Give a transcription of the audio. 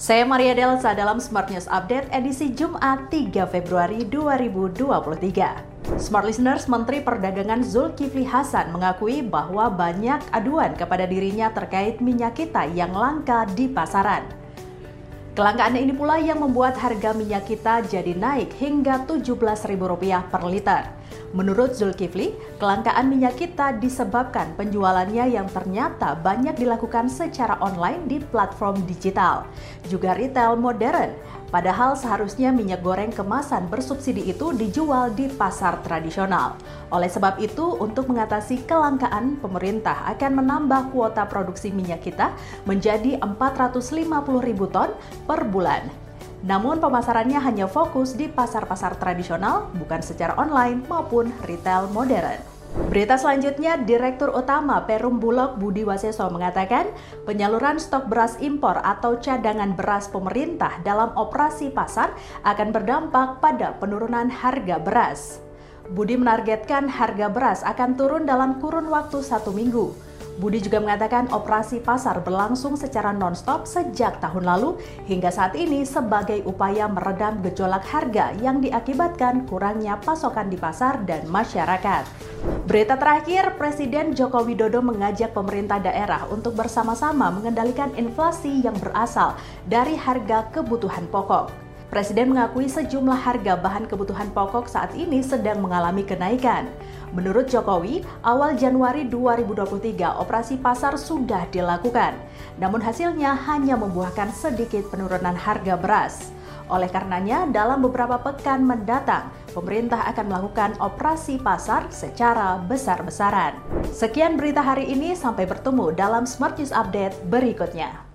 Saya Maria Delsa dalam Smart News Update edisi Jumat 3 Februari 2023. Smart Listeners, Menteri Perdagangan Zulkifli Hasan mengakui bahwa banyak aduan kepada dirinya terkait minyak kita yang langka di pasaran. Kelangkaan ini pula yang membuat harga minyak kita jadi naik hingga Rp17.000 per liter. Menurut Zulkifli, kelangkaan minyak kita disebabkan penjualannya yang ternyata banyak dilakukan secara online di platform digital, juga retail modern. Padahal seharusnya minyak goreng kemasan bersubsidi itu dijual di pasar tradisional. Oleh sebab itu, untuk mengatasi kelangkaan, pemerintah akan menambah kuota produksi minyak kita menjadi 450 ribu ton per bulan. Namun pemasarannya hanya fokus di pasar-pasar tradisional, bukan secara online maupun retail modern. Berita selanjutnya, Direktur Utama Perum Bulog Budi Waseso mengatakan penyaluran stok beras impor atau cadangan beras pemerintah dalam operasi pasar akan berdampak pada penurunan harga beras. Budi menargetkan harga beras akan turun dalam kurun waktu satu minggu. Budi juga mengatakan operasi pasar berlangsung secara non-stop sejak tahun lalu hingga saat ini sebagai upaya meredam gejolak harga yang diakibatkan kurangnya pasokan di pasar dan masyarakat. Berita terakhir, Presiden Joko Widodo mengajak pemerintah daerah untuk bersama-sama mengendalikan inflasi yang berasal dari harga kebutuhan pokok. Presiden mengakui sejumlah harga bahan kebutuhan pokok saat ini sedang mengalami kenaikan. Menurut Jokowi, awal Januari 2023 operasi pasar sudah dilakukan. Namun hasilnya hanya membuahkan sedikit penurunan harga beras. Oleh karenanya, dalam beberapa pekan mendatang, pemerintah akan melakukan operasi pasar secara besar-besaran. Sekian berita hari ini, sampai bertemu dalam Smart News Update berikutnya.